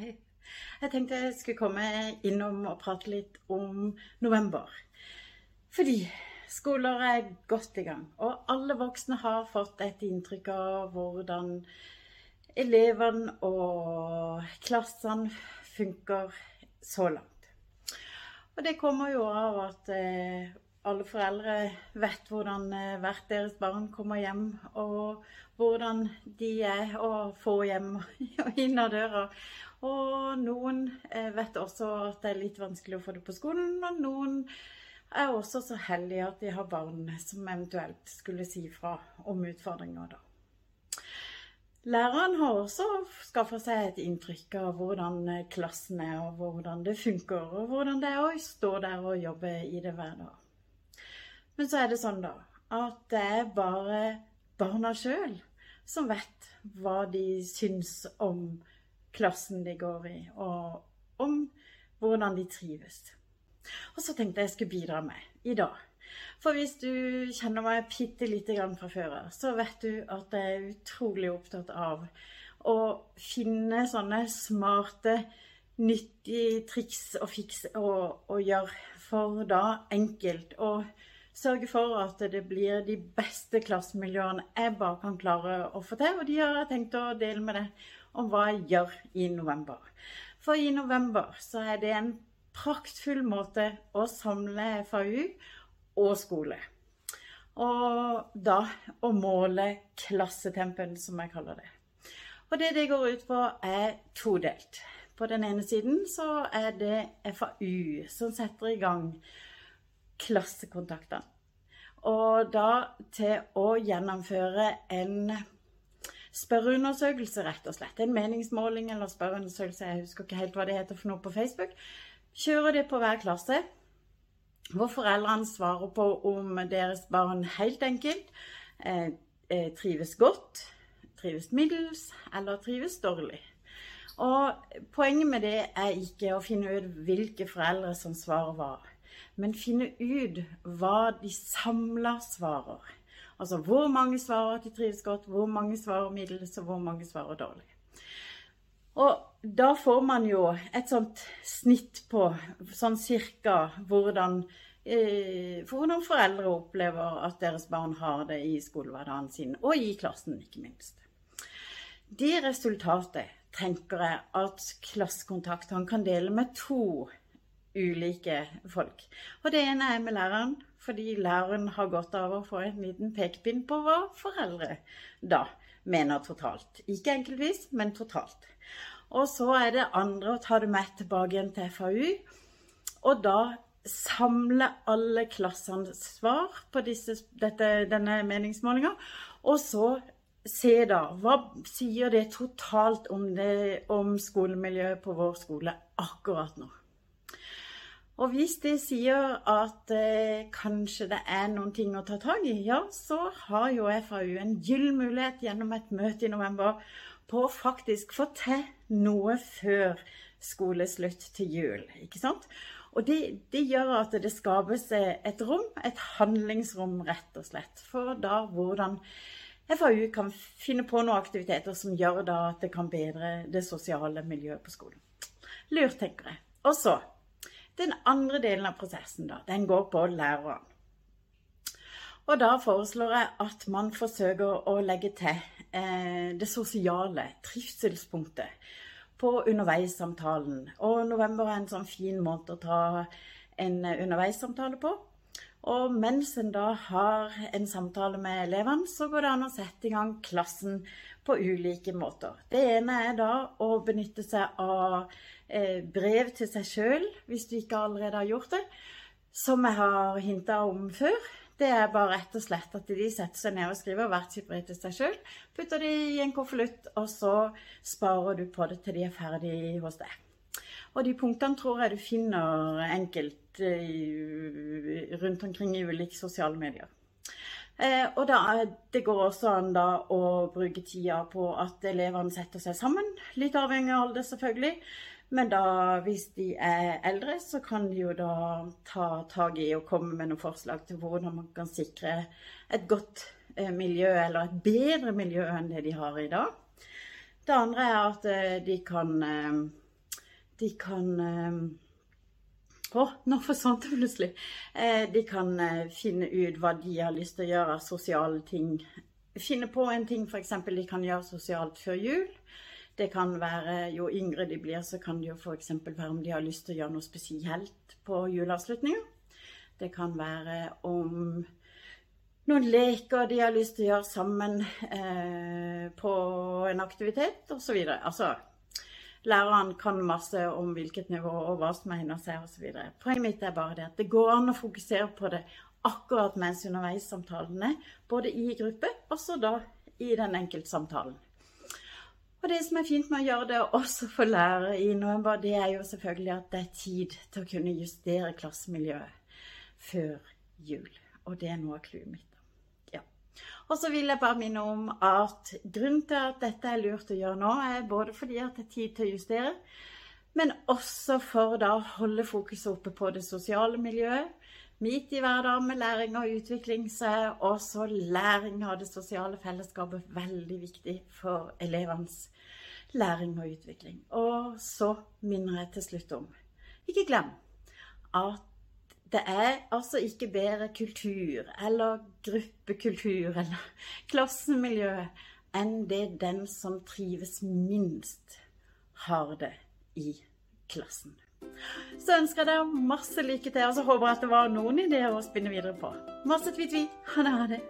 Hei. Jeg tenkte jeg skulle komme innom og prate litt om november. Fordi skoler er godt i gang, og alle voksne har fått et inntrykk av hvordan elevene og klassene funker så langt. Og det kommer jo av at eh, alle foreldre vet hvordan eh, hvert deres barn kommer hjem, og hvordan de er å få hjem og inn av døra. Og noen eh, vet også at det er litt vanskelig å få det på skolen, og noen er også så heldige at de har barn som eventuelt skulle si fra om utfordringer, da. Læreren har også skaffa seg et inntrykk av hvordan eh, klassen er, og hvordan det funker, og hvordan det er å stå der og jobbe i det hver dag. Men så er det sånn, da, at det er bare barna sjøl som vet hva de syns om klassen de går i, og om hvordan de trives. Og så tenkte jeg jeg skulle bidra med i dag. For hvis du kjenner meg bitte lite grann fra før av, så vet du at jeg er utrolig opptatt av å finne sånne smarte, nyttige triks og og å gjøre for da enkelt å sørge for at det blir de beste klassemiljøene jeg bare kan klare å få til. Og de har jeg tenkt å dele med deg om hva jeg gjør i november. For i november så er det en praktfull måte å samle FAU og skole. Og da å måle klassetempen, som jeg kaller det. Og det det går ut på, er todelt. På den ene siden så er det FAU som setter i gang klassekontaktene. Og da til å gjennomføre en spørreundersøkelse, rett og slett. En meningsmåling eller spørreundersøkelse, jeg husker ikke helt hva det heter for noe på Facebook. Kjører det på hver klasse, hvor foreldrene svarer på om deres barn helt enkelt eh, eh trives godt, trives middels eller trives dårlig. Og poenget med det er ikke å finne ut hvilke foreldre som svarer hva men finne ut hva de samla svarer. Altså hvor mange svarer at de trives godt, hvor mange svarer middels, og hvor mange svarer dårlig. Og da får man jo et sånt snitt på sånn cirka hvordan, eh, hvordan foreldre opplever at deres barn har det i skolehverdagen sin, og i klassen, ikke minst. Det resultatet tenker jeg at klassekontaktene kan dele med to ulike folk. Og det ene er med læreren, fordi læreren har godt av å få en liten pekepinn på hva foreldre da mener totalt. Ikke enkeltvis, men totalt. Og så er det andre å ta det med tilbake igjen til FAU, og da samle alle klassenes svar på disse, dette, denne meningsmålinga, og så se da, hva sier det totalt om, det, om skolemiljøet på vår skole akkurat nå? Og hvis det sier at eh, kanskje det er noen ting å ta tak i, ja, så har jo FAU en gyllen mulighet gjennom et møte i november på å faktisk få til noe før skoleslutt til jul. ikke sant? Og det, det, gjør at det skapes et rom, et handlingsrom, rett og slett, for da hvordan FAU kan finne på noen aktiviteter som gjør da at det kan bedre det sosiale miljøet på skolen. Lurt, tenker jeg. Og så den andre delen av prosessen da, den går på læreren. Og da foreslår jeg at man forsøker å legge til eh, det sosiale trivselspunktet på underveissamtalen. Og november er en sånn fin måte å ta en underveissamtale på. Og mens en da har en samtale med elevene, så går det an å sette i gang klassen på ulike måter. Det ene er da å benytte seg av Eh, brev til seg sjøl, hvis du ikke allerede har gjort det. Som jeg har hinta om før. Det er bare rett og slett at de setter seg ned og skriver hvert sitt brev til seg sjøl. Putter det i en konvolutt, og så sparer du på det til de er ferdig hos deg. Og de punktene tror jeg du finner enkelt eh, rundt omkring i ulike sosiale medier. Eh, og da, Det går også an da å bruke tida på at elevene setter seg sammen. Litt avhengig av alder, selvfølgelig. Men da, hvis de er eldre, så kan de jo da ta tak i og komme med noen forslag til hvordan man kan sikre et godt eh, miljø, eller et bedre miljø enn det de har i dag. Det andre er at eh, de kan eh, de kan Å, nå forsvant det plutselig. De kan finne ut hva de har lyst til å gjøre av sosiale ting. Finne på en ting f.eks. de kan gjøre sosialt før jul. Det kan være, Jo yngre de blir, så kan det jo f.eks. være om de har lyst til å gjøre noe spesielt på juleavslutninga. Det kan være om noen leker de har lyst til å gjøre sammen eh, på en aktivitet osv. Altså, læreren kan masse om hvilket nivå og hva som egner seg osv. Poenget mitt er bare det at det går an å fokusere på det akkurat mens underveissamtalene, både i gruppe og så da i den enkeltsamtalen. Og det som er fint med å gjøre det også for lærere i november, det er jo selvfølgelig at det er tid til å kunne justere klassemiljøet før jul. Og det er noe av clouet mitt. Og så vil jeg bare minne om at grunnen til at dette er lurt å gjøre nå, er både fordi at det er tid til å justere, men også for å holde fokuset oppe på det sosiale miljøet. Midt i hverdagen med læring og utvikling så er også læring av det sosiale fellesskapet veldig viktig for elevenes læring og utvikling. Og så minner jeg til slutt om Ikke glem at det er altså ikke bedre kultur eller gruppekultur eller klassemiljø enn det den som trives minst, har det i klassen. Så ønsker jeg deg masse lykke til, og så håper jeg at det var noen ideer å spinne videre på. Masse tvi-tvi. Ha det, ha det.